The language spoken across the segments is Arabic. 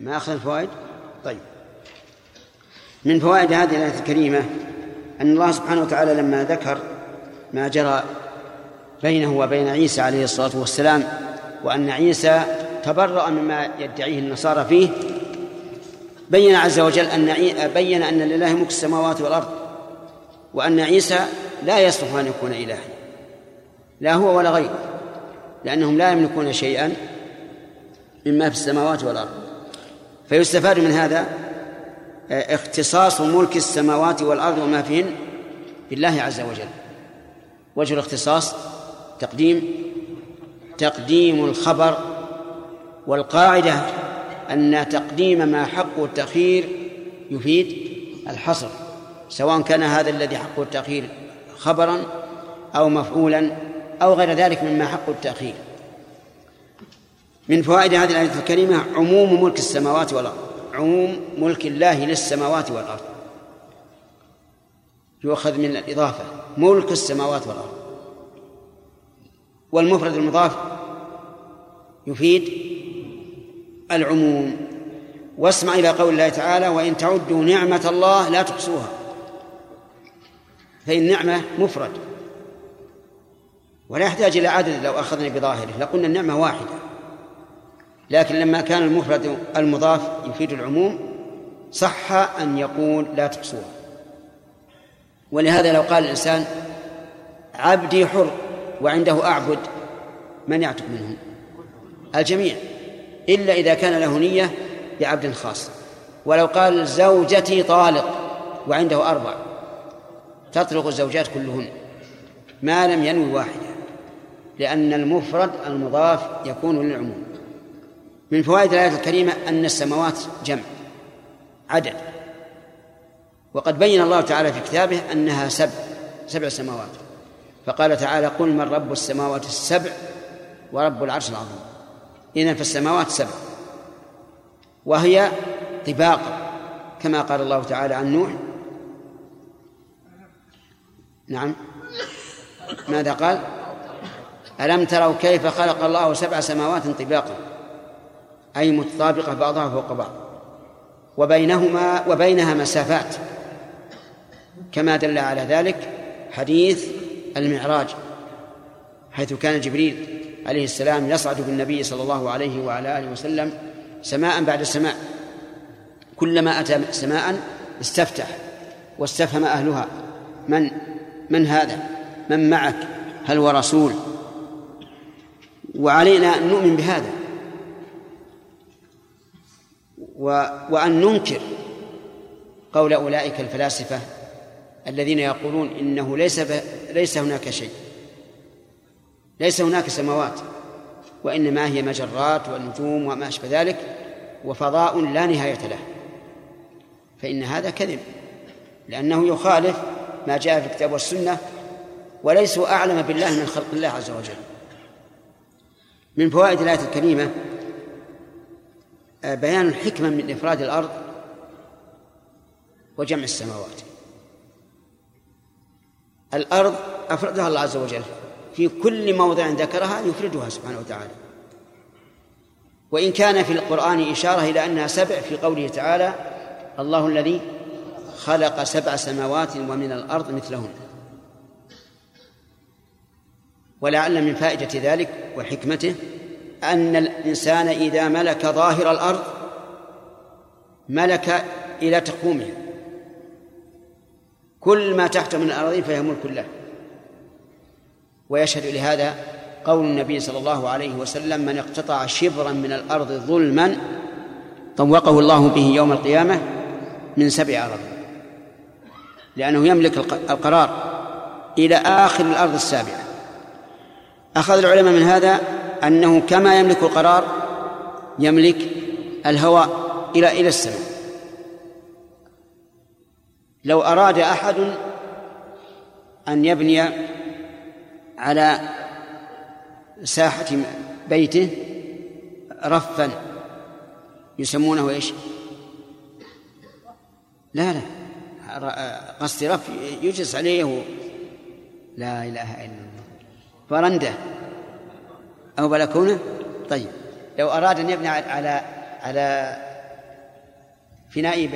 ما أخذ الفوائد؟ طيب. من فوائد هذه الآية الكريمة أن الله سبحانه وتعالى لما ذكر ما جرى بينه وبين عيسى عليه الصلاة والسلام وأن عيسى تبرأ مما يدعيه النصارى فيه بين عز وجل أن بين أن لله ملك السماوات والأرض وأن عيسى لا يصلح أن يكون إلها. لا هو ولا غيره لأنهم لا يملكون شيئا مما في السماوات والأرض. فيستفاد من هذا؟ آه، اختصاص ملك السماوات والأرض وما فيهن بالله عز وجل. وجه الاختصاص تقديم. تقديم الخبر. والقاعدة أن تقديم ما حق التأخير يفيد الحصر سواء كان هذا الذي حق التأخير خبرا أو مفعولا أو غير ذلك مما حق التأخير. من فوائد هذه الآية الكريمة عموم ملك السماوات والأرض. عموم ملك الله للسماوات والأرض. يؤخذ من الإضافة. ملك السماوات والأرض. والمفرد المضاف يفيد العموم. واسمع إلى قول الله تعالى وإن تعدوا نعمة الله لا تحصوها. فإن نعمة مفرد. ولا يحتاج إلى عدد لو أخذنا بظاهره. لقلنا النعمة واحدة. لكن لما كان المفرد المضاف يفيد العموم صح أن يقول لا تحصوها ولهذا لو قال الإنسان عبدي حر وعنده أعبد من يعتق منهم؟ الجميع إلا إذا كان له نية بعبد خاص. ولو قال زوجتي طالق وعنده أربع تطلق الزوجات كلهن ما لم ينوي واحدة لأن المفرد المضاف يكون للعموم. من فوائد الآية الكريمة أن السماوات جمع عدد. وقد بين الله تعالى في كتابه أنها سبع سبع سماوات. فقال تعالى قل من رب السماوات السبع ورب العرش العظيم. إذن فالسماوات سبع. وهي طباق كما قال الله تعالى عن نوح. نعم. ماذا قال؟ ألم تروا كيف خلق الله سبع سماوات طباقا؟ أي متطابقة بعضها فوق بعض. وبينهما وبينها مسافات. كما دل على ذلك حديث المعراج حيث كان جبريل عليه السلام يصعد بالنبي صلى الله عليه وعلى آله وسلم سماء بعد سماء. كلما أتى سماء استفتح واستفهم أهلها. من من هذا؟ من معك؟ هل هو رسول؟ وعلينا أن نؤمن بهذا. و وأن ننكر قول أولئك الفلاسفة الذين يقولون إنه ليس ب... ليس هناك شيء. ليس هناك سماوات وإنما هي مجرات ونجوم وما أشبه ذلك وفضاء لا نهاية له. فإن هذا كذب لأنه يخالف ما جاء في الكتاب والسنة وليسوا أعلم بالله من خلق الله عز وجل. من فوائد الآية الكريمة بيان الحكمة من إفراد الأرض وجمع السماوات. الأرض أفردها الله عز وجل. في كل موضع ذكرها يفردها سبحانه وتعالى. وإن كان في القرآن إشارة إلى أنها سبع في قوله تعالى الله الذي خلق سبع سماوات ومن الأرض مثلهن ولعل من فائدة ذلك وحكمته أن الإنسان إذا ملك ظاهر الأرض ملك إلى تقومها كل ما تحت من الأراضين فهي ملك له. ويشهد لهذا قول النبي صلى الله عليه وسلم من اقتطع شبرا من الأرض ظلما طوقه الله به يوم القيامة من سبع أرض لأنه يملك القرار إلى آخر الأرض السابعة. أخذ العلماء من هذا أنه كما يملك القرار يملك الهواء إلى إلى السماء. لو أراد أحد أن يبني على ساحة بيته رفا يسمونه إيش؟ لا لا. قصدي رف يجلس عليه لا إله إلا الله. أو بلكونه طيب. لو أراد أن يبني على على فناء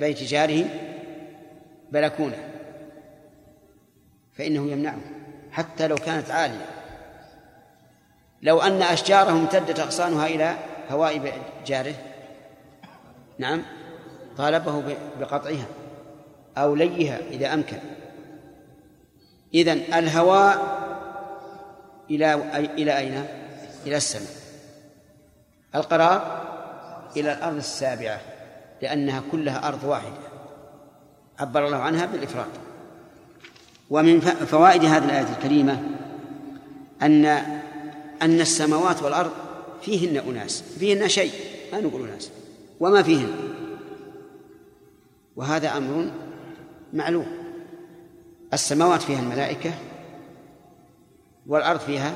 بيت جاره بلكونة فإنه يمنعه. حتى لو كانت عالية. لو أن أشجارهم امتدت أغصانها إلى هواء جاره. نعم. طالبه بقطعها أو ليها إذا أمكن. إذن الهواء إلى إلى أين؟ إلى السماء. القرار إلى الأرض السابعة لأنها كلها أرض واحدة. عبر الله عنها بالإفراد ومن فوائد هذه الآية الكريمة أن أن السماوات والأرض فيهن أناس فيهن شيء ما نقول أناس وما فيهن. وهذا أمر معلوم. السماوات فيها الملائكة والأرض فيها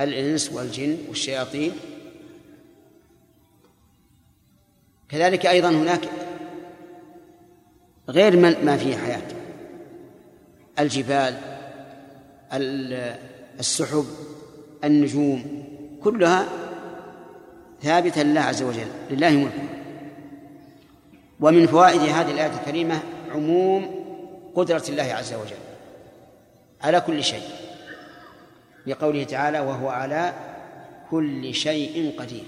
الإنس والجن والشياطين. كذلك أيضا هناك غير ما فيه حياة. الجبال السحب النجوم كلها ثابتة لله عز وجل لله ملكه. ومن فوائد هذه الآية الكريمة عموم قدرة الله عز وجل على كل شيء. لقوله تعالى وهو على كل شيء قدير.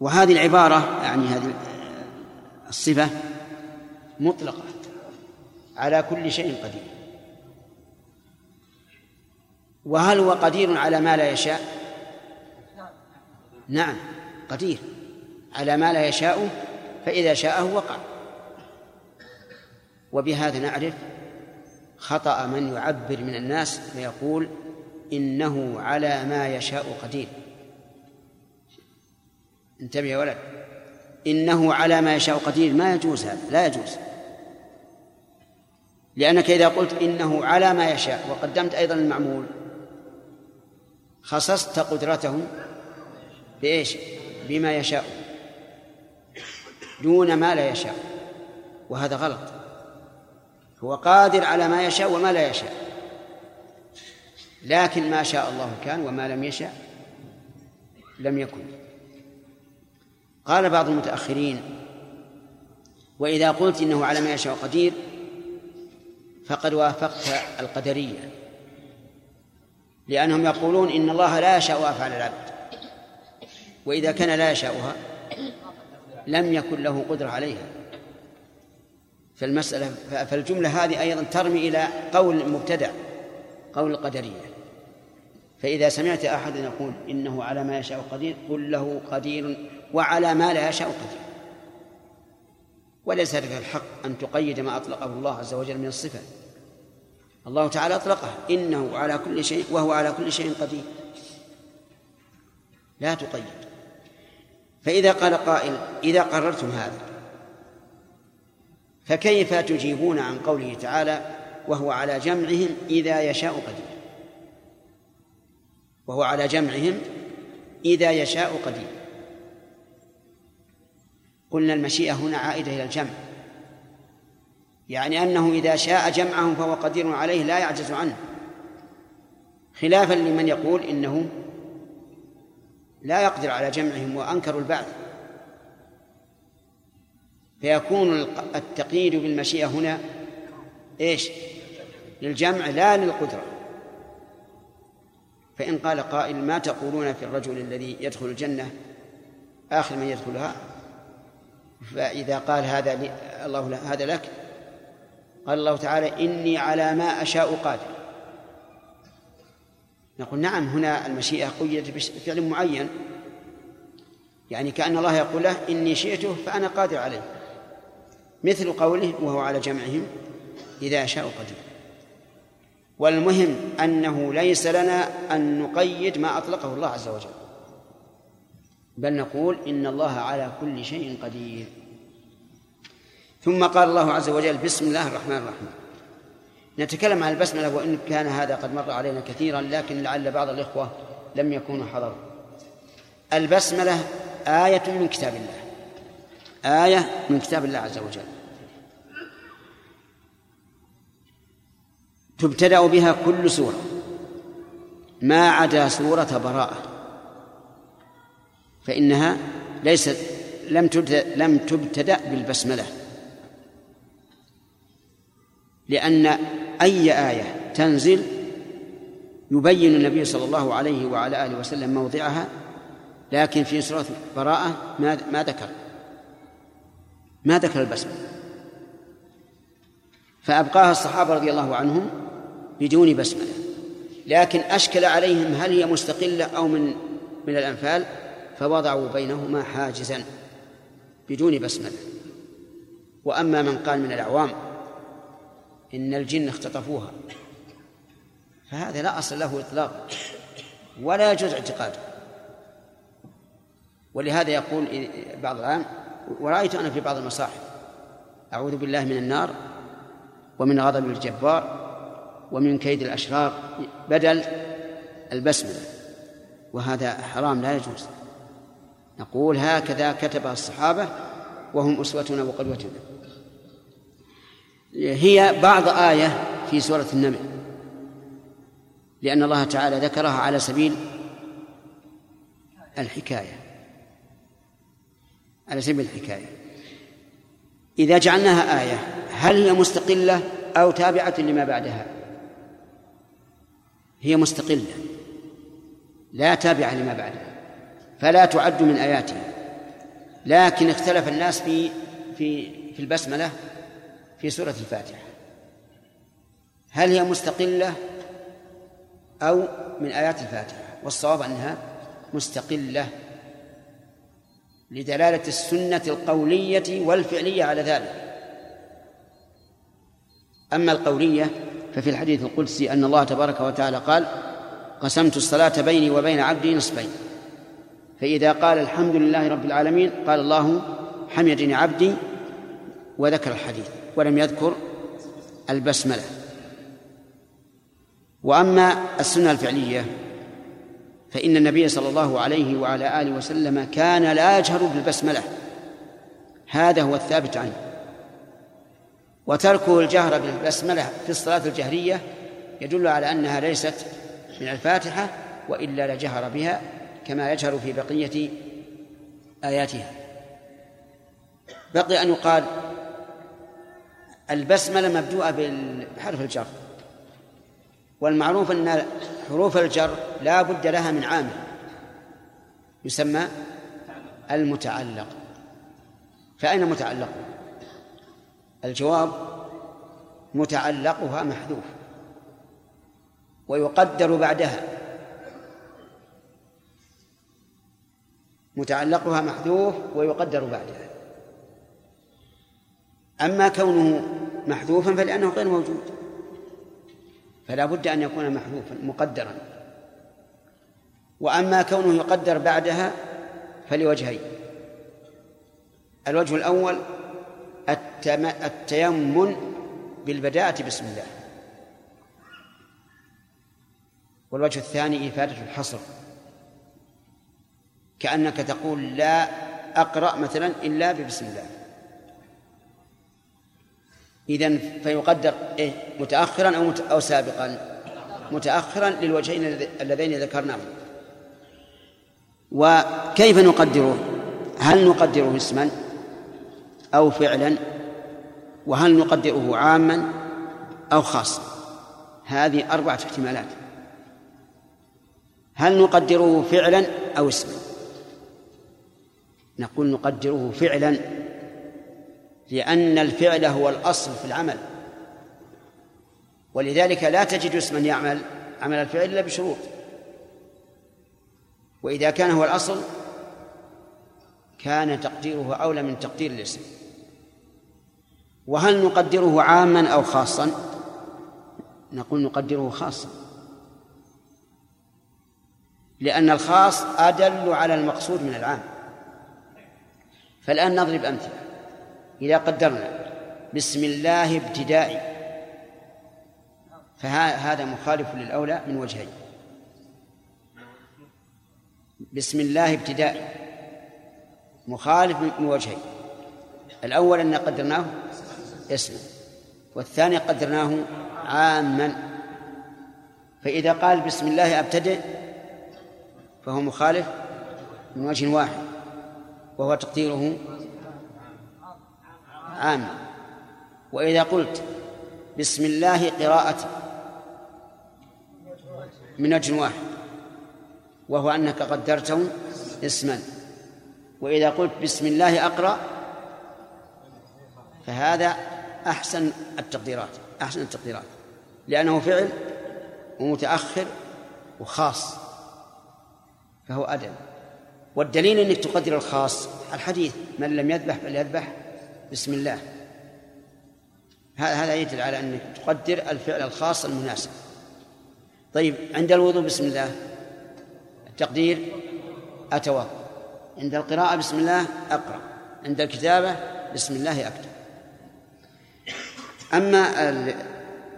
وهذه العبارة يعني هذه الصفة مطلقة. على كل شيء قدير. وهل هو قدير على ما لا يشاء؟ نعم قدير. على ما لا يشاء فإذا شاءه وقع. وبهذا نعرف خطأ من يعبر من الناس فيقول إنه على ما يشاء قدير. انتبه يا ولد. إنه على ما يشاء قدير. ما يجوز هذا. لا يجوز. لأنك إذا قلت إنه على ما يشاء وقدمت أيضا المعمول خصصت قدرته بإيش؟ بما يشاء. دون ما لا يشاء. وهذا غلط. هو قادر على ما يشاء وما لا يشاء. لكن ما شاء الله كان وما لم يشاء لم يكن. قال بعض المتأخرين وإذا قلت إنه على ما يشاء قدير فقد وافقت القدرية لأنهم يقولون إن الله لا يشاء أفعال العبد. وإذا كان لا يشاؤها لم يكن له قدرة عليها. فالمسألة فالجملة هذه أيضا ترمي إلى قول مبتدع قول القدرية فإذا سمعت أحدا يقول إنه على ما يشاء قدير قل له قدير وعلى ما لا يشاء قدير. وليس لك الحق أن تقيد ما أطلقه الله عز وجل من الصفة. الله تعالى أطلقه إنه على كل شيء وهو على كل شيء قدير. لا تقيد. فإذا قال قائل إذا قررتم هذا فكيف تجيبون عن قوله تعالى وهو على جمعهم إذا يشاء قدير؟ وهو على جمعهم إذا يشاء قدير. قلنا المشيئة هنا عائدة إلى الجمع. يعني أنه إذا شاء جمعهم فهو قدير عليه لا يعجز عنه. خلافا لمن يقول إنه لا يقدر على جمعهم وأنكروا البعث. فيكون التقييد بالمشيئة هنا إيش؟ للجمع لا للقدرة. فإن قال قائل ما تقولون في الرجل الذي يدخل الجنة آخر من يدخلها؟ فإذا قال هذا الله هذا لك. قال الله تعالى إني على ما أشاء قادر. نقول نعم هنا المشيئة قيدت بفعل معين. يعني كأن الله يقول له إني شئته فأنا قادر عليه. مثل قوله وهو على جمعهم إذا يشاء قدير والمهم أنه ليس لنا أن نقيد ما أطلقه الله عز وجل. بل نقول إن الله على كل شيء قدير. ثم قال الله عز وجل بسم الله الرحمن الرحيم. نتكلم عن البسملة وإن كان هذا قد مر علينا كثيرا لكن لعل بعض الإخوة لم يكونوا حضروا. البسملة آية من كتاب الله. آية من كتاب الله عز وجل. تبتدأ بها كل سورة. ما عدا سورة براءة. فإنها ليست لم تبدأ لم تبتدأ بالبسملة. لأن أي آية تنزل يبين النبي صلى الله عليه وعلى آله وسلم موضعها لكن في سورة براءة ما ما ذكر. ما ذكر البسملة. فأبقاها الصحابة رضي الله عنهم بدون بسملة. لكن أشكل عليهم هل هي مستقلة أو من من الأنفال فوضعوا بينهما حاجزا بدون بسملة. وأما من قال من الأعوام إن الجن اختطفوها فهذا لا أصل له إطلاقا ولا يجوز اعتقاده. ولهذا يقول بعض العام ورأيت أنا في بعض المصاحف أعوذ بالله من النار ومن غضب الجبار ومن كيد الأشرار بدل البسملة وهذا حرام لا يجوز. نقول هكذا كتبها الصحابة وهم أسوتنا وقدوتنا هي بعض آية في سورة النمل لأن الله تعالى ذكرها على سبيل الحكاية على سبيل الحكاية. إذا جعلناها آية هل هي مستقلة أو تابعة لما بعدها؟ هي مستقلة لا تابعة لما بعدها فلا تعد من آياتها. لكن اختلف الناس في في في البسملة في سورة الفاتحة. هل هي مستقلة أو من آيات الفاتحة؟ والصواب أنها مستقلة لدلالة السنة القولية والفعلية على ذلك. أما القولية ففي الحديث القدسي أن الله تبارك وتعالى قال قسمت الصلاة بيني وبين عبدي نصفين. فإذا قال الحمد لله رب العالمين قال الله حمدني عبدي وذكر الحديث ولم يذكر البسملة. وأما السنة الفعلية فإن النبي صلى الله عليه وعلى آله وسلم كان لا يجهر بالبسملة. هذا هو الثابت عنه. وتركه الجهر بالبسملة في الصلاة الجهرية يدل على أنها ليست من الفاتحة وإلا لجهر بها كما يجهر في بقية آياتها. بقي أن يقال البسملة مبدوءة بحرف الجر والمعروف أن حروف الجر لا بد لها من عامل يسمى المتعلق. فأين متعلقها الجواب متعلقها محذوف ويقدر بعدها متعلقها محذوف ويقدر بعدها أما كونه محذوفا فلأنه غير موجود فلا بد أن يكون محذوفا مقدرا. وأما كونه يقدر بعدها فلوجهين. الوجه الأول التيمن بالبداءة بسم الله. والوجه الثاني إفادة الحصر. كأنك تقول لا أقرأ مثلا إلا ببسم الله. إذن فيقدر إيه متأخرا أو أو سابقا. متأخرا للوجهين اللذين ذكرناهم. وكيف نقدره؟ هل نقدره اسما؟ أو فعلا وهل نقدره عاما أو خاصا. هذه أربعة احتمالات. هل نقدره فعلا أو اسما؟ نقول نقدره فعلا لأن الفعل هو الأصل في العمل. ولذلك لا تجد اسما يعمل عمل الفعل إلا بشروط. وإذا كان هو الأصل كان تقديره أولى من تقدير الاسم. وهل نقدره عاما أو خاصا؟ نقول نقدره خاصا. لأن الخاص أدل على المقصود من العام. فالآن نضرب أمثلة. إذا قدرنا بسم الله ابتدائي فهذا مخالف للأولى من وجهين. بسم الله ابتدائي مخالف من وجهين. الأول أن قدرناه اسما والثاني قدرناه عاما. فإذا قال بسم الله أبتدئ فهو مخالف من وجه واحد وهو تقديره عام. وإذا قلت بسم الله قراءة من وجه واحد وهو أنك قدرته اسما. وإذا قلت بسم الله أقرأ فهذا أحسن التقديرات أحسن التقديرات. لأنه فعل ومتأخر وخاص فهو أدب. والدليل أنك تقدر الخاص الحديث من لم يذبح فليذبح بسم الله. هذا يدل على أنك تقدر الفعل الخاص المناسب. طيب عند الوضوء بسم الله التقدير أتوضأ عند القراءة بسم الله أقرأ. عند الكتابة بسم الله أكتب. أما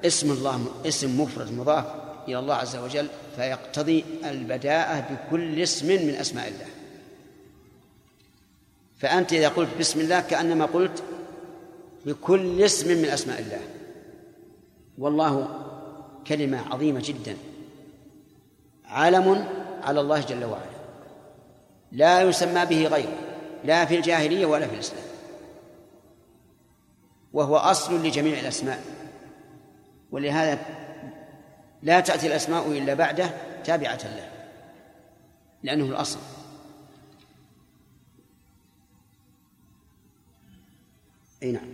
اسم الله اسم مفرد مضاف إلى الله عز وجل فيقتضي البداءة بكل اسم من أسماء الله. فأنت إذا قلت بسم الله كأنما قلت بكل اسم من أسماء الله. والله كلمة عظيمة جدا. علم على الله جل وعلا. لا يسمى به غيره. لا في الجاهلية ولا في الإسلام. وهو أصل لجميع الأسماء. ولهذا لا تأتي الأسماء إلا بعده تابعة له لأنه الأصل. أي نعم.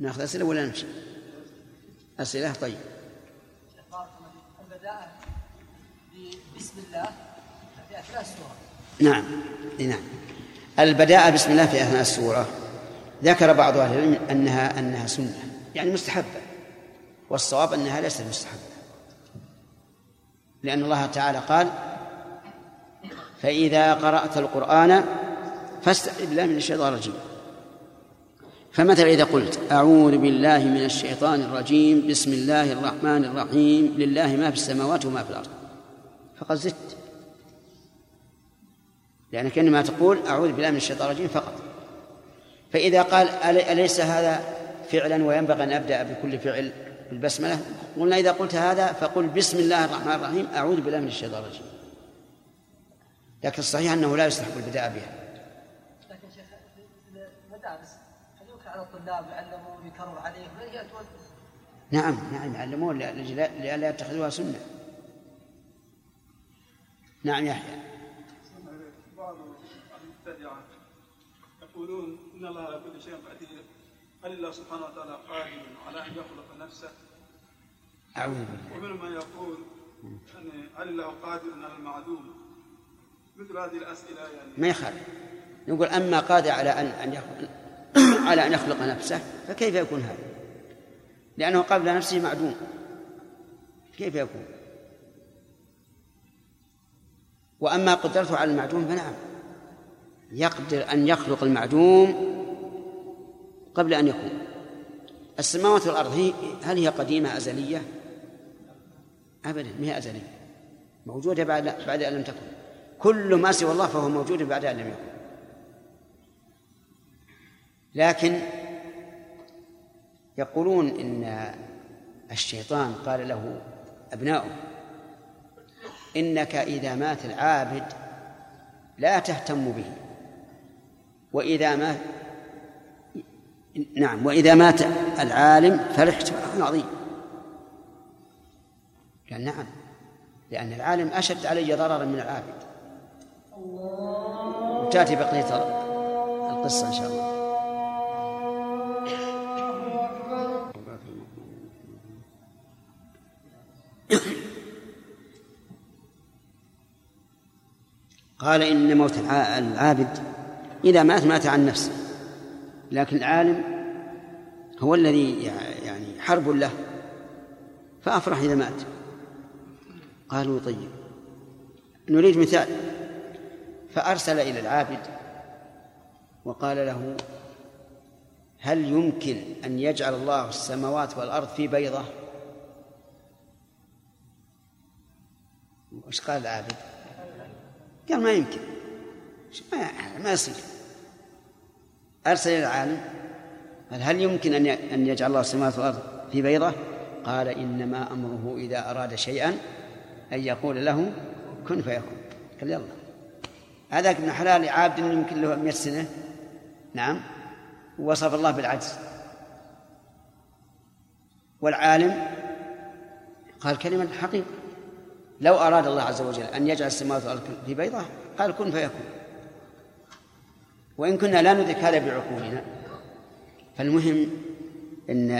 نأخذ أسئلة ولا نمشي؟ أسئلة؟ طيب. البداءة بسم الله. في أثناء السورة نعم. نعم. البداءة بسم الله في أثناء السورة. ذكر بعض أهل العلم أنها أنها سنة. يعني مستحبة. والصواب أنها ليست مستحبة. لأن الله تعالى قال فإذا قرأت القرآن فاستعذ بالله من الشيطان الرجيم. فمثلا إذا قلت أعوذ بالله من الشيطان الرجيم بسم الله الرحمن الرحيم لله ما في السماوات وما في الأرض. فقد زدت. لأنك إنما تقول أعوذ بالله من الشيطان الرجيم فقط. فإذا قال أليس هذا فعلا وينبغي أن أبدأ بكل فعل بالبسملة؟ قلنا إذا قلت هذا فقل بسم الله الرحمن الرحيم أعوذ بالله من الشيطان الرجيم. لكن الصحيح أنه لا يستحق البداء بها. لكن شيخ المدارس هل ينكر على الطلاب يعلمون يكرر عليهم. نعم نعم يعلمون لئلا يتخذوها سنة. نعم يحيى يقولون إن الله على كل شيء قدير هل الله سبحانه وتعالى قادر على أن يخلق نفسه؟ أعوذ بالله ومنهم من يقول يعني هل الله قادر على المعدوم؟ مثل هذه الأسئلة يعني ما يخالف نقول أما قادر على ان أن يخلق على أن يخلق نفسه فكيف يكون هذا؟ لأنه قبل نفسه معدوم كيف يكون؟ وأما قدرته على المعدوم فنعم. يقدر أن يخلق المعدوم قبل أن يكون. السماوات والأرض هي هل هي قديمة أزلية؟ أبدا ما هي أزلية؟ موجودة بعد بعد أن لم تكن. كل ما سوى الله فهو موجود بعد أن لم يكن. لكن يقولون إن الشيطان قال له أبناؤه إنك إذا مات العابد لا تهتم به. وإذا مات نعم وإذا مات العالم فرحت فرح عظيم. قال نعم لأن العالم أشد علي ضررا من العابد. وتأتي بقية القصة إن شاء الله. قال إن موت العابد إذا مات مات عن نفسه. لكن العالم هو الذي يعني حرب له فأفرح إذا مات. قالوا طيب نريد مثال. فأرسل إلى العابد وقال له هل يمكن أن يجعل الله السماوات والأرض في بيضة؟ وش قال العابد؟ قال ما يمكن. ما ما يصير. أرسل إلى العالم قال هل يمكن أن أن يجعل الله السماوات والأرض في بيضة؟ قال إنما أمره إذا أراد شيئا أن يقول له كن فيكون. قال يلا. هذاك ابن حلال عابد يمكن له 100 سنة. نعم. وصف الله بالعجز. والعالم قال كلمة الحقيقة لو أراد الله عز وجل أن يجعل السماوات والأرض في بيضة قال كن فيكون. وإن كنا لا ندرك هذا بعقولنا فالمهم أن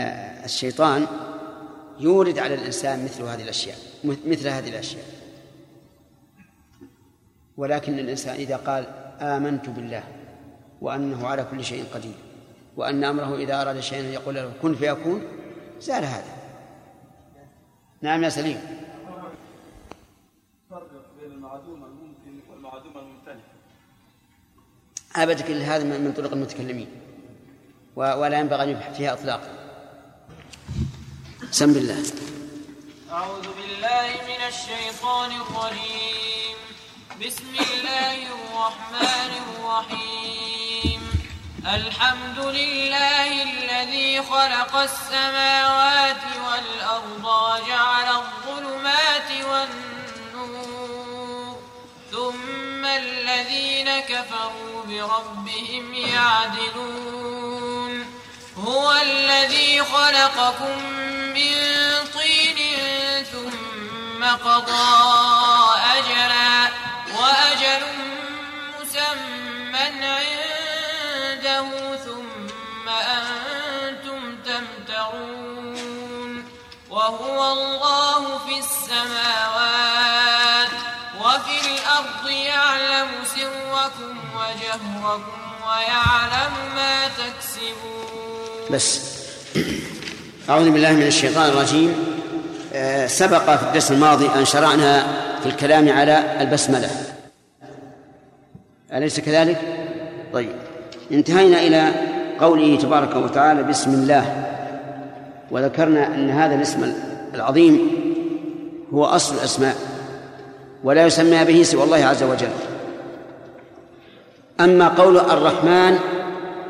الشيطان يورد على الإنسان مثل هذه الأشياء مثل هذه الأشياء. ولكن الإنسان إذا قال آمنت بالله وأنه على كل شيء قدير وأن أمره إذا أراد شيئا يقول له كن فيكون زال هذا. نعم يا سليم. المعدوم الممكن والمعدوم الممتنع. أبدا كل هذا من طرق المتكلمين. ولا ينبغي أن يبحث فيها إطلاقا. سم بالله أعوذ بالله من الشيطان الرجيم. بسم الله الرحمن الرحيم. الحمد لله الذي خلق السماوات والأرض وجعل الظلمات والنور كفروا بربهم يعدلون. هو الذي خلقكم من طين ثم قضى أجلا وأجل مسمى عنده ثم أنتم تمترون. وهو الله سركم وجهركم ويعلم ما تكسبون. بس. أعوذ بالله من الشيطان الرجيم. آه، سبق في الدرس الماضي أن شرعنا في الكلام على البسملة. أليس كذلك؟ طيب. انتهينا إلى قوله تبارك وتعالى بسم الله. وذكرنا أن هذا الاسم العظيم هو أصل الأسماء ولا يسمى به سوى الله عز وجل. أما قول الرحمن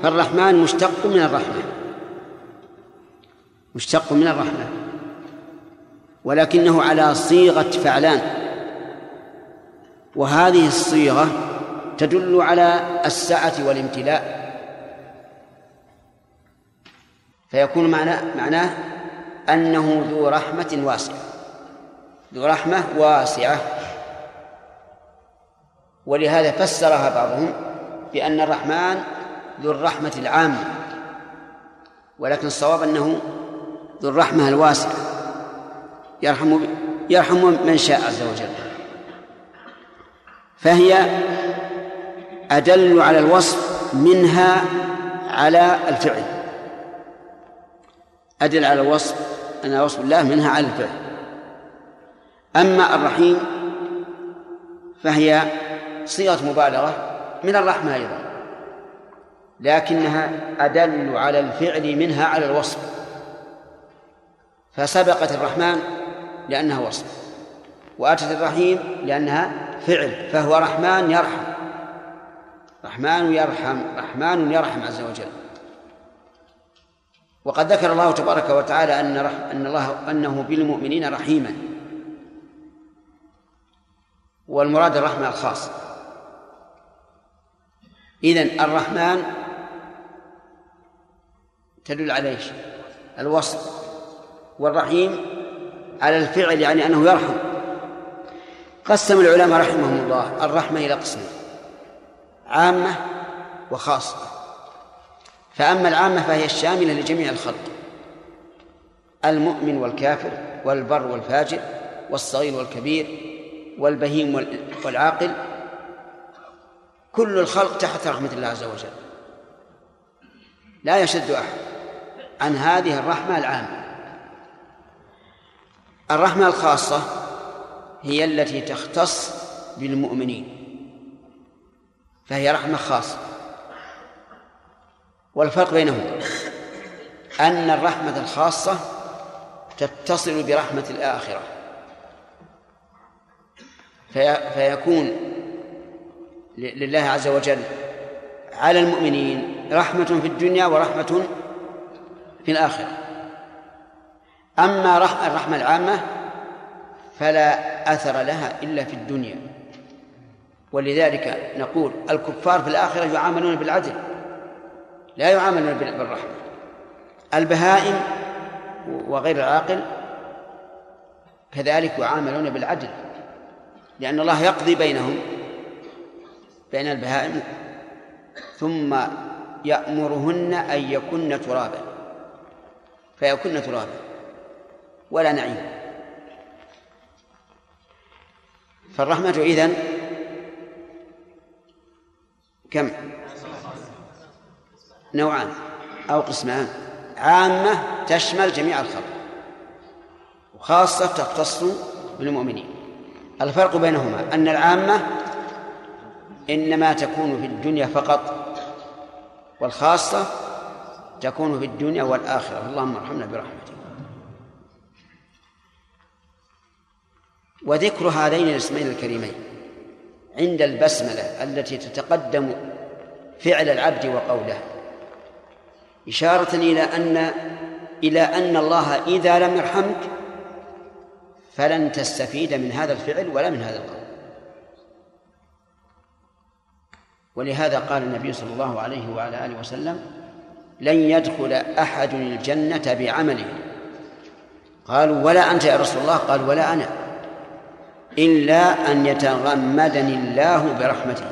فالرحمن مشتق من الرحمة مشتق من الرحمة ولكنه على صيغة فعلان. وهذه الصيغة تدل على السعة والامتلاء. فيكون معناه معناه أنه ذو رحمة واسعة. ذو رحمة واسعة. ولهذا فسرها بعضهم. بأن الرحمن ذو الرحمة العامة ولكن الصواب أنه ذو الرحمة الواسعة. يرحم يرحم من شاء عز وجل. فهي أدل على الوصف منها على الفعل. أدل على الوصف أن وصف الله منها على الفعل. أما الرحيم فهي صيغة مبالغة من الرحمة أيضا. لكنها أدل على الفعل منها على الوصف. فسبقت الرحمن لأنها وصف وأتت الرحيم لأنها فعل فهو رحمن يرحم. رحمن يرحم رحمن يرحم عز وجل. وقد ذكر الله تبارك وتعالى أن أن الله أنه بالمؤمنين رحيما. والمراد الرحمة الخاصة. إذن الرحمن تدل على إيش؟ الوصف والرحيم على الفعل يعني أنه يرحم قسم العلماء رحمهم الله الرحمة إلى قسمين عامة وخاصة فأما العامة فهي الشاملة لجميع الخلق المؤمن والكافر والبر والفاجر والصغير والكبير والبهيم والعاقل كل الخلق تحت رحمة الله عز وجل. لا يشد أحد عن هذه الرحمة العامة. الرحمة الخاصة هي التي تختص بالمؤمنين فهي رحمة خاصة. والفرق بينهما أن الرحمة الخاصة تتصل برحمة الآخرة. في فيكون لله عز وجل على المؤمنين رحمة في الدنيا ورحمة في الآخرة. أما الرحمة العامة فلا أثر لها إلا في الدنيا. ولذلك نقول الكفار في الآخرة يعاملون بالعدل لا يعاملون بالرحمة. البهائم وغير العاقل كذلك يعاملون بالعدل لأن الله يقضي بينهم. بين البهائم ثم يأمرهن أن يكن ترابا فيكن ترابا ولا نعيم. فالرحمة إذن كم؟ نوعان أو قسمان. عامة تشمل جميع الخلق وخاصة تختص بالمؤمنين. الفرق بينهما أن العامة إنما تكون في الدنيا فقط والخاصة تكون في الدنيا والآخرة. اللهم ارحمنا برحمتك. وذكر هذين الاسمين الكريمين عند البسملة التي تتقدم فعل العبد وقوله إشارة إلى أن إلى أن الله إذا لم يرحمك فلن تستفيد من هذا الفعل ولا من هذا القول. ولهذا قال النبي صلى الله عليه وعلى آله وسلم لن يدخل أحد الجنة بعمله. قالوا ولا أنت يا رسول الله؟ قال ولا أنا. إلا أن يتغمدني الله برحمته.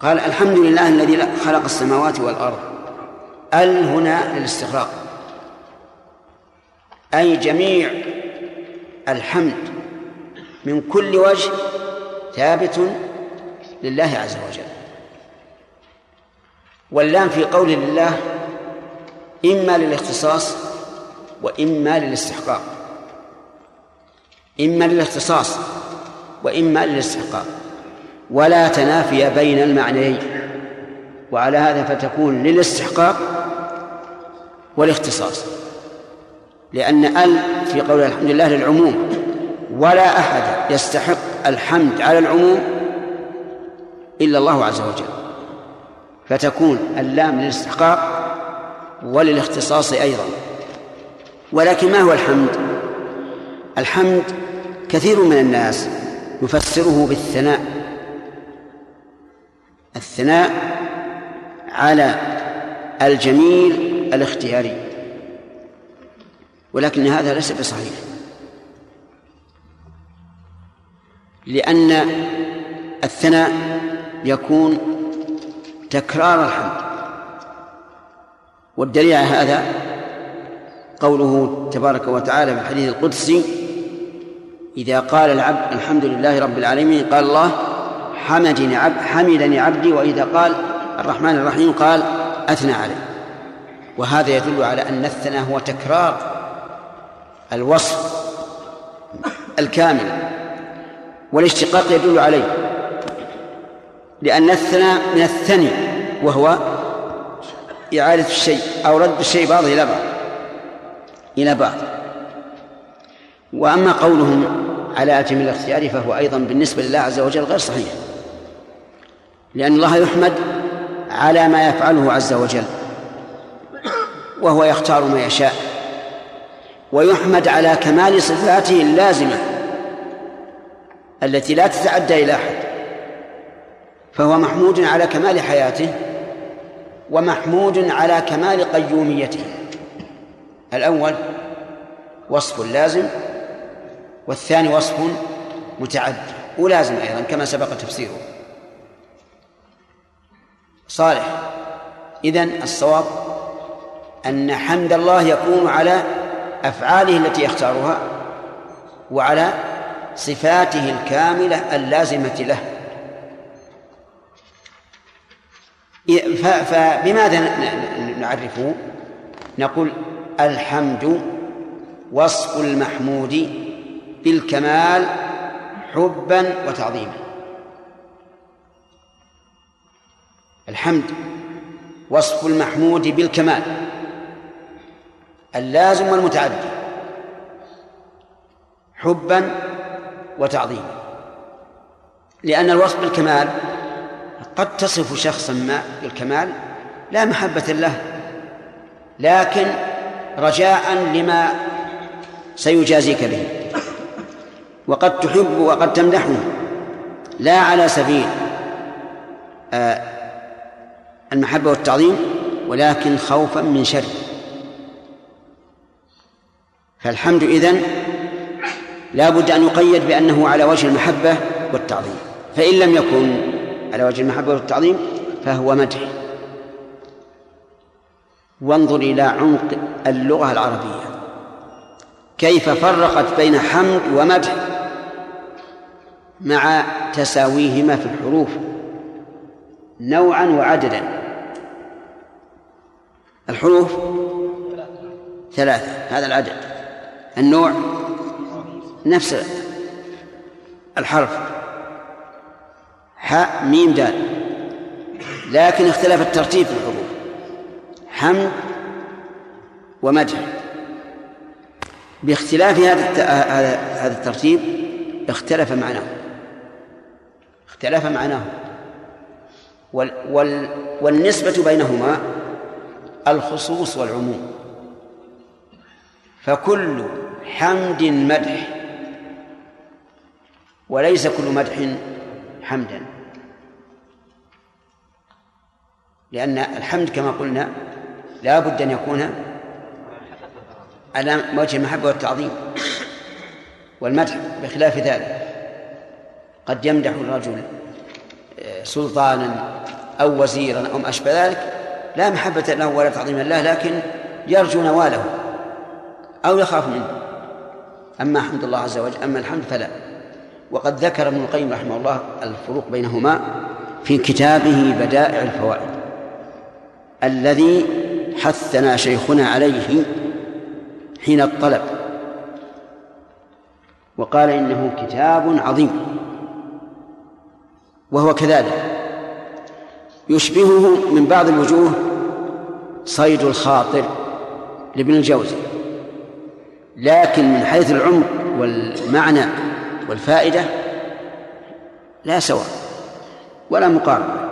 قال الحمد لله الذي خلق السماوات والأرض. ال هنا للاستغراق؟ أي جميع الحمد من كل وجه ثابت لله عز وجل. واللام في قول لله إما للاختصاص وإما للاستحقاق. إما للاختصاص وإما للاستحقاق. ولا تنافي بين المعنيين. وعلى هذا فتكون للاستحقاق والاختصاص. لأن ال في قول الحمد لله للعموم ولا أحد يستحق الحمد على العموم إلا الله عز وجل فتكون اللام للاستحقاق وللاختصاص أيضا. ولكن ما هو الحمد؟ الحمد كثير من الناس يفسره بالثناء الثناء على الجميل الاختياري ولكن هذا ليس بصحيح. لأن الثناء يكون تكرار الحمد. والدليل على هذا قوله تبارك وتعالى في الحديث القدسي إذا قال العبد الحمد لله رب العالمين قال الله حمدني عبد حمدني عبدي. وإذا قال الرحمن الرحيم قال أثنى عليه. وهذا يدل على أن الثناء هو تكرار الوصف الكامل. والاشتقاق يدل عليه. لأن الثناء من الثني وهو إعادة الشيء أو رد الشيء بعضه إلى بعض. إلى بعض. وأما قولهم على أتم الاختيار فهو أيضا بالنسبة لله عز وجل غير صحيح. لأن الله يحمد على ما يفعله عز وجل وهو يختار ما يشاء ويحمد على كمال صفاته اللازمة. التي لا تتعدى إلى أحد. فهو محمود على كمال حياته ومحمود على كمال قيوميته. الأول وصف لازم والثاني وصف متعدي ولازم أيضا كما سبق تفسيره. صالح إذن الصواب أن حمد الله يكون على أفعاله التي يختارها وعلى صفاته الكاملة اللازمة له. فبماذا نعرفه نقول الحمد وصف المحمود بالكمال حبا وتعظيما. الحمد وصف المحمود بالكمال اللازم والمتعدي. حبا وتعظيما لأن الوصف بالكمال قد تصف شخصا ما بالكمال لا محبة له لكن رجاء لما سيجازيك به. وقد تحب وقد تمدحه لا على سبيل آه، المحبة والتعظيم ولكن خوفا من شر. فالحمد إذن لا بد أن يقيد بأنه على وجه المحبة والتعظيم. فإن لم يكن على وجه المحبة والتعظيم فهو مدح. وانظر إلى عمق اللغة العربية. كيف فرقت بين حمد ومدح مع تساويهما في الحروف نوعا وعددا. الحروف ثلاثة. هذا العدد. النوع نفس الحرف. حاء ميم دال. لكن اختلف الترتيب في الحروف. حمد ومدح. باختلاف هذا هذا الترتيب اختلف معناه. اختلف معناه. وال وال والنسبة بينهما الخصوص والعموم. فكل حمد مدح. وليس كل مدح حمدا. لأن الحمد كما قلنا لا بد أن يكون على وجه المحبة والتعظيم. والمدح بخلاف ذلك قد يمدح الرجل آه، سلطانا أو وزيرا أو ما أشبه ذلك لا محبة له ولا تعظيما له لكن يرجو نواله أو يخاف منه. أما حمد الله عز وجل أما الحمد فلا. وقد ذكر ابن القيم رحمه الله الفروق بينهما في كتابه بدائع الفوائد. الذي حثنا شيخنا عليه حين الطلب. وقال إنه كتاب عظيم. وهو كذلك. يشبهه من بعض الوجوه صيد الخاطر لابن الجوزي. لكن من حيث العمق والمعنى والفائدة لا سواء ولا مقارنة.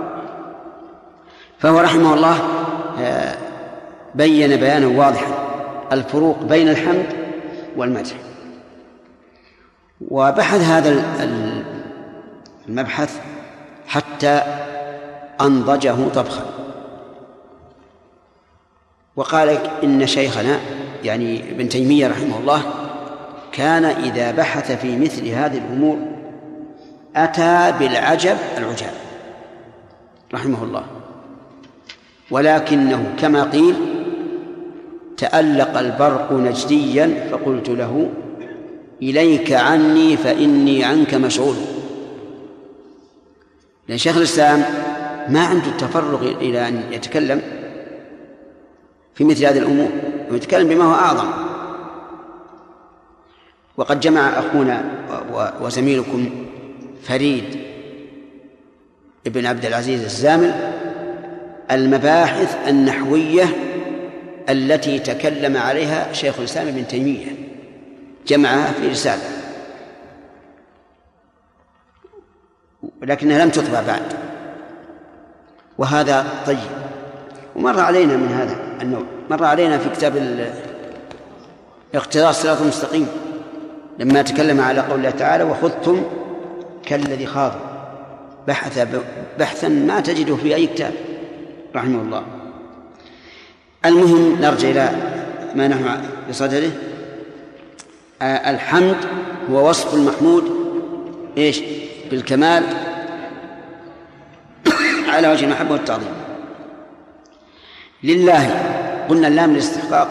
فهو رحمه الله آه، بين بيانا واضحا. الفروق بين الحمد والمدح. وبحث هذا المبحث حتى أنضجه طبخا. وقال إن شيخنا يعني ابن تيمية رحمه الله كان إذا بحث في مثل هذه الأمور أتى بالعجب العجاب رحمه الله. ولكنه كما قيل تألق البرق نجديا فقلت له إليك عني فإني عنك مشغول. لأن شيخ الإسلام ما عنده التفرغ إلى أن يتكلم في مثل هذه الأمور ويتكلم بما هو أعظم. وقد جمع أخونا وزميلكم فريد ابن عبد العزيز الزامل المباحث النحوية التي تكلم عليها شيخ الإسلام ابن تيمية. جمعها في رسالة. ولكنها لم تطبع بعد. وهذا طيب. ومر علينا من هذا النوع. مر علينا في كتاب اقتضاء الصراط المستقيم. لما تكلم على قول الله تعالى وخذتم كالذي خاض. بحث بحثا ما تجده في أي كتاب رحمه الله. المهم نرجع إلى ما نحن بصدده. الحمد هو وصف المحمود إيش؟ بالكمال على وجه المحبة والتعظيم. لله قلنا اللام للاستحقاق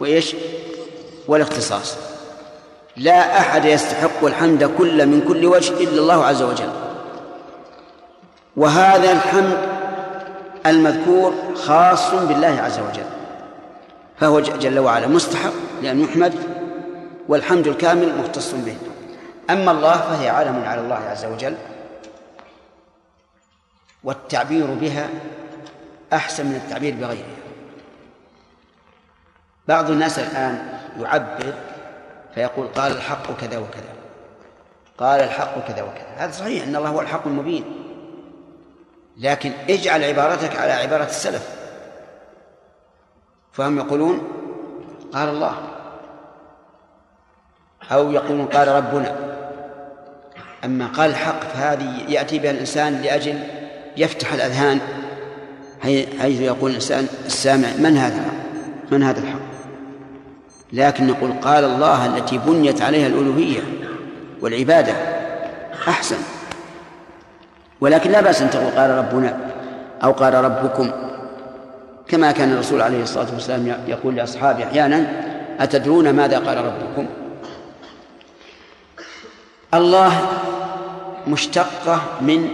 وإيش؟ والاختصاص. لا أحد يستحق الحمد كل من كل وجه إلا الله عز وجل. وهذا الحمد المذكور خاص بالله عز وجل. فهو جل وعلا مستحق لأن يحمد والحمد الكامل مختص به. أما الله فهي علم على الله عز وجل والتعبير بها أحسن من التعبير بغيرها بعض الناس الآن يعبر فيقول قال الحق كذا وكذا. قال الحق كذا وكذا. هذا صحيح أن الله هو الحق المبين. لكن اجعل عبارتك على عبارة السلف. فهم يقولون قال الله. أو يقولون قال ربنا. أما قال الحق فهذه يأتي بها الإنسان لأجل يفتح الأذهان حيث يقول الإنسان السامع من هذا؟ من هذا الحق؟ لكن نقول قال الله التي بنيت عليها الألوهية والعبادة أحسن. ولكن لا بأس أن تقول قال ربنا أو قال ربكم. كما كان الرسول عليه الصلاة والسلام يقول لأصحابه أحيانا أتدرون ماذا قال ربكم؟ الله مشتقة من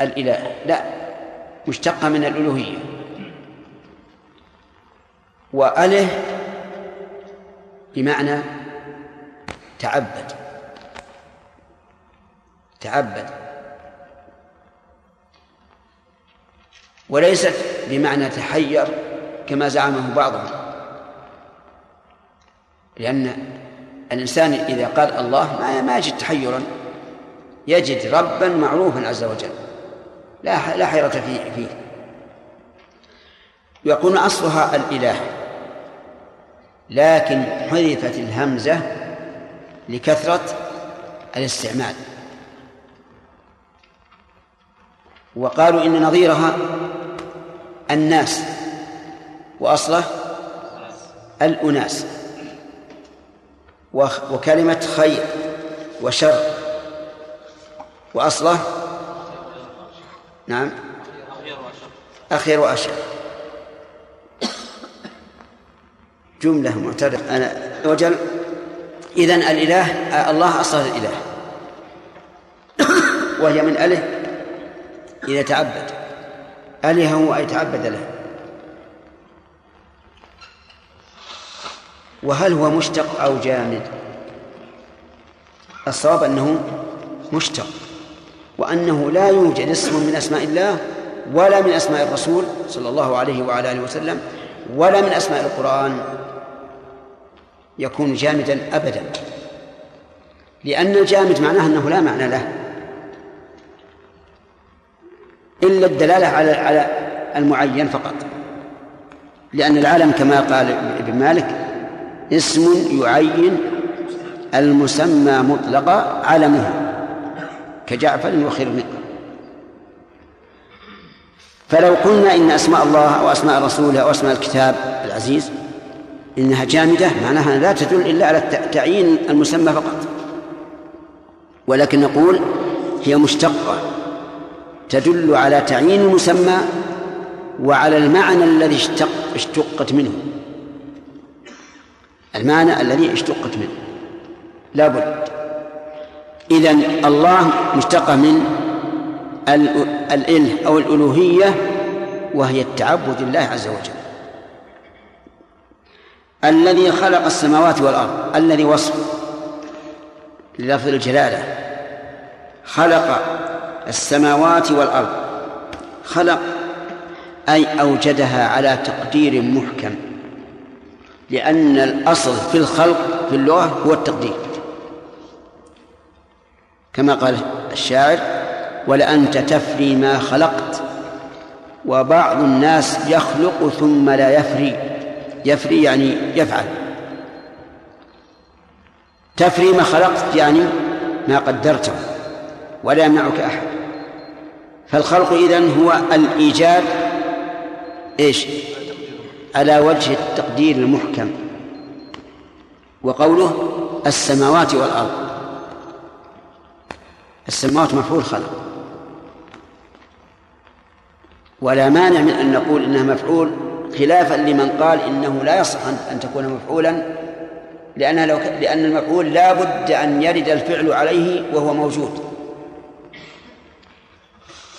الإله. لا مشتقة من الألوهية. وأله بمعنى تعبد. تعبد. وليست بمعنى تحير كما زعمه بعضهم. لأن الإنسان إذا قال الله ما يجد تحيرا يجد ربا معروفا عز وجل. لا لا حيرة فيه فيه. يكون أصلها الإله. لكن حذفت الهمزة لكثرة الاستعمال. وقالوا إن نظيرها الناس وأصله الأناس. وكلمة خير وشر وأصله نعم أخير وأشر. جملة معترضة. أنا وجل إذن الإله الله أصل الإله. وهي من أله إذا تعبد. ألهه أي تعبد له. وهل هو مشتق أو جامد؟ الصواب أنه مشتق. وأنه لا يوجد اسم من أسماء الله ولا من أسماء الرسول صلى الله عليه وعلى آله وسلم ولا من أسماء القرآن. يكون جامدا أبدا. لأن الجامد معناه أنه لا معنى له. إلا الدلالة على على المعين فقط. لأن العالم كما قال ابن مالك اسم يعين المسمى مطلقا علمه كجعفر وخرمق فلو قلنا إن أسماء الله أو أسماء رسوله أو أسماء الكتاب العزيز إنها جامدة معناها لا تدل إلا على تعيين المسمى فقط. ولكن نقول هي مشتقة تدل على تعيين المسمى وعلى المعنى الذي اشتق اشتقت منه. المعنى الذي اشتقت منه. لا بد. إذن الله مشتقة من الإله أو الألوهية وهي التعبد لله عز وجل. الذي خلق السماوات والأرض الذي وصف للفظ الجلالة. خلق السماوات والأرض. خلق أي أوجدها على تقدير محكم. لأن الأصل في الخلق في اللغة هو التقدير. كما قال الشاعر ولأنت تفري ما خلقت وبعض الناس يخلق ثم لا يفري. يفري يعني يفعل. تفري ما خلقت يعني ما قدرته ولا يمنعك أحد. فالخلق إذن هو الإيجاد إيش؟ على وجه التقدير المحكم. وقوله السماوات والأرض. السماوات مفعول خلق. ولا مانع من أن نقول إنها مفعول خلافا لمن قال إنه لا يصح أن تكون مفعولا لأنها لو لأن المفعول لا بد أن يرد الفعل عليه وهو موجود.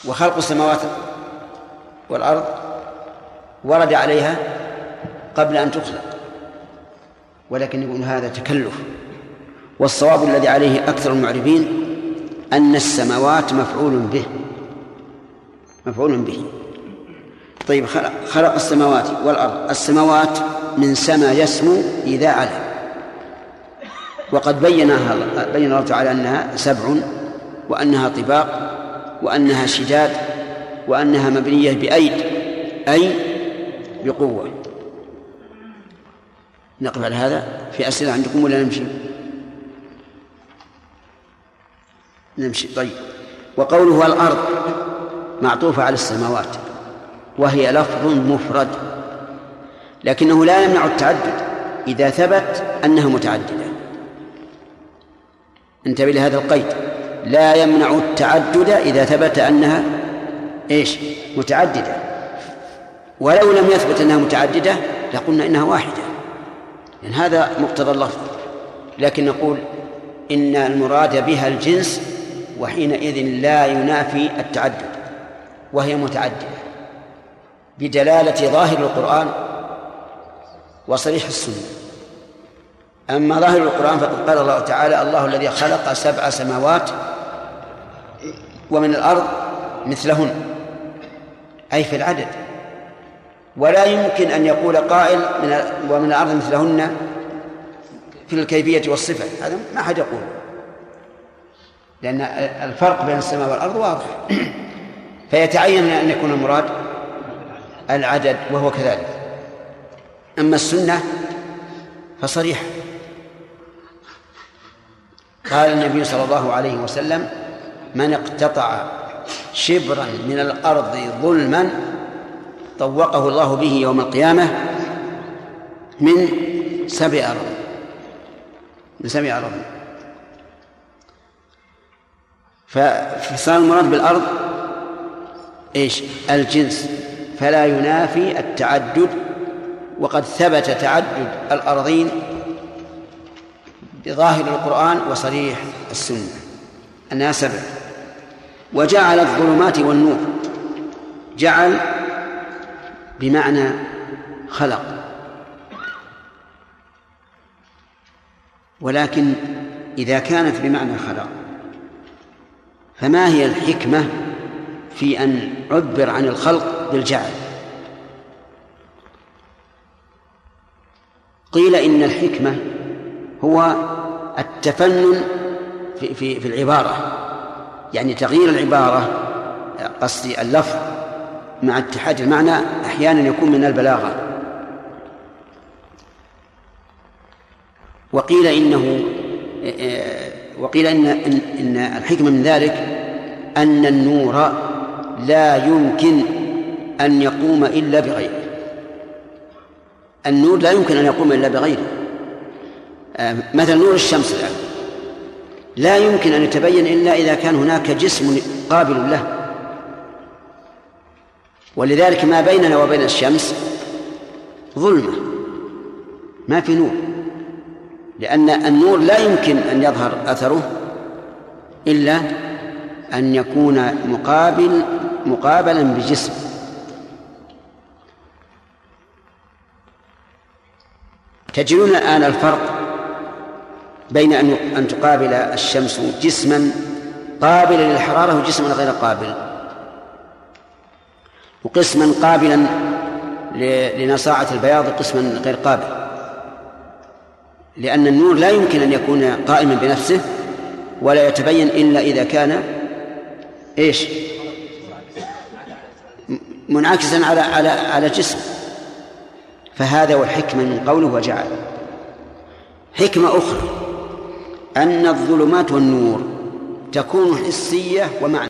وخلق السماوات والأرض ورد عليها قبل أن تخلق ولكن يقول هذا تكلف. والصواب الذي عليه أكثر المعرفين أن السماوات مفعول به مفعول به. طيب خلق, خلق السماوات والأرض. السماوات من سما يسمو إذا علا وقد بينها بين الله تعالى أنها سبع وأنها طباق وأنها شداد وأنها مبنية بأيد أي بقوة. نقف على هذا؟ في أسئلة عندكم ولا نمشي؟ نمشي. طيب. وقوله الأرض معطوفة على السماوات. وهي لفظ مفرد. لكنه لا يمنع التعدد إذا ثبت أنها متعددة. انتبه لهذا القيد. لا يمنع التعدد إذا ثبت أنها إيش؟ متعددة. ولو لم يثبت أنها متعددة لقلنا إنها واحدة. لأن هذا مقتضى اللفظ. لكن نقول إن المراد بها الجنس وحينئذ لا ينافي التعدد. وهي متعددة. بدلالة ظاهر القرآن وصريح السنة. أما ظاهر القرآن فقد قال الله تعالى الله الذي خلق سبع سماوات ومن الأرض مثلهن أي في العدد. ولا يمكن أن يقول قائل من ومن الأرض مثلهن في الكيفية والصفة. هذا ما حد يقول. لأن الفرق بين السماء والأرض واضح. فيتعين أن يكون المراد العدد وهو كذلك. أما السنة فصريحة. قال النبي صلى الله عليه وسلم من اقتطع شبرا من الأرض ظلما طوقه الله به يوم القيامة من سبع أرض. من سبع أرض. فصار المراد بالأرض إيش؟ الجنس. فلا ينافي التعدد وقد ثبت تعدد الأرضين بظاهر القرآن وصريح السنة. أنها سبع. وجعل الظلمات والنور. جعل بمعنى خلق. ولكن إذا كانت بمعنى خلق فما هي الحكمة في أن عبر عن الخلق بالجعل قيل إن الحكمة هو التفنن في في في العبارة. يعني تغيير العبارة قصدي اللفظ مع اتحاد المعنى أحيانا يكون من البلاغة. وقيل إنه وقيل إن إن الحكمة من ذلك أن النور لا يمكن أن يقوم إلا بغيره. النور لا يمكن أن يقوم إلا بغيره. مثل نور الشمس الآن. لا يمكن أن يتبين إلا إذا كان هناك جسم قابل له. ولذلك ما بيننا وبين الشمس ظلمة. ما في نور. لأن النور لا يمكن أن يظهر أثره إلا أن يكون مقابل مقابلا بجسم. تجدون الآن الفرق بين أن أن تقابل الشمس جسما قابلا للحرارة وجسما غير قابل. وقسما قابلا لنصاعة البياض وقسما غير قابل. لأن النور لا يمكن أن يكون قائما بنفسه ولا يتبين إلا إذا كان إيش؟ منعكسا على على على جسم. فهذا هو الحكمة من قوله وجعل. حكمة أخرى أن الظلمات والنور تكون حسية ومعنى.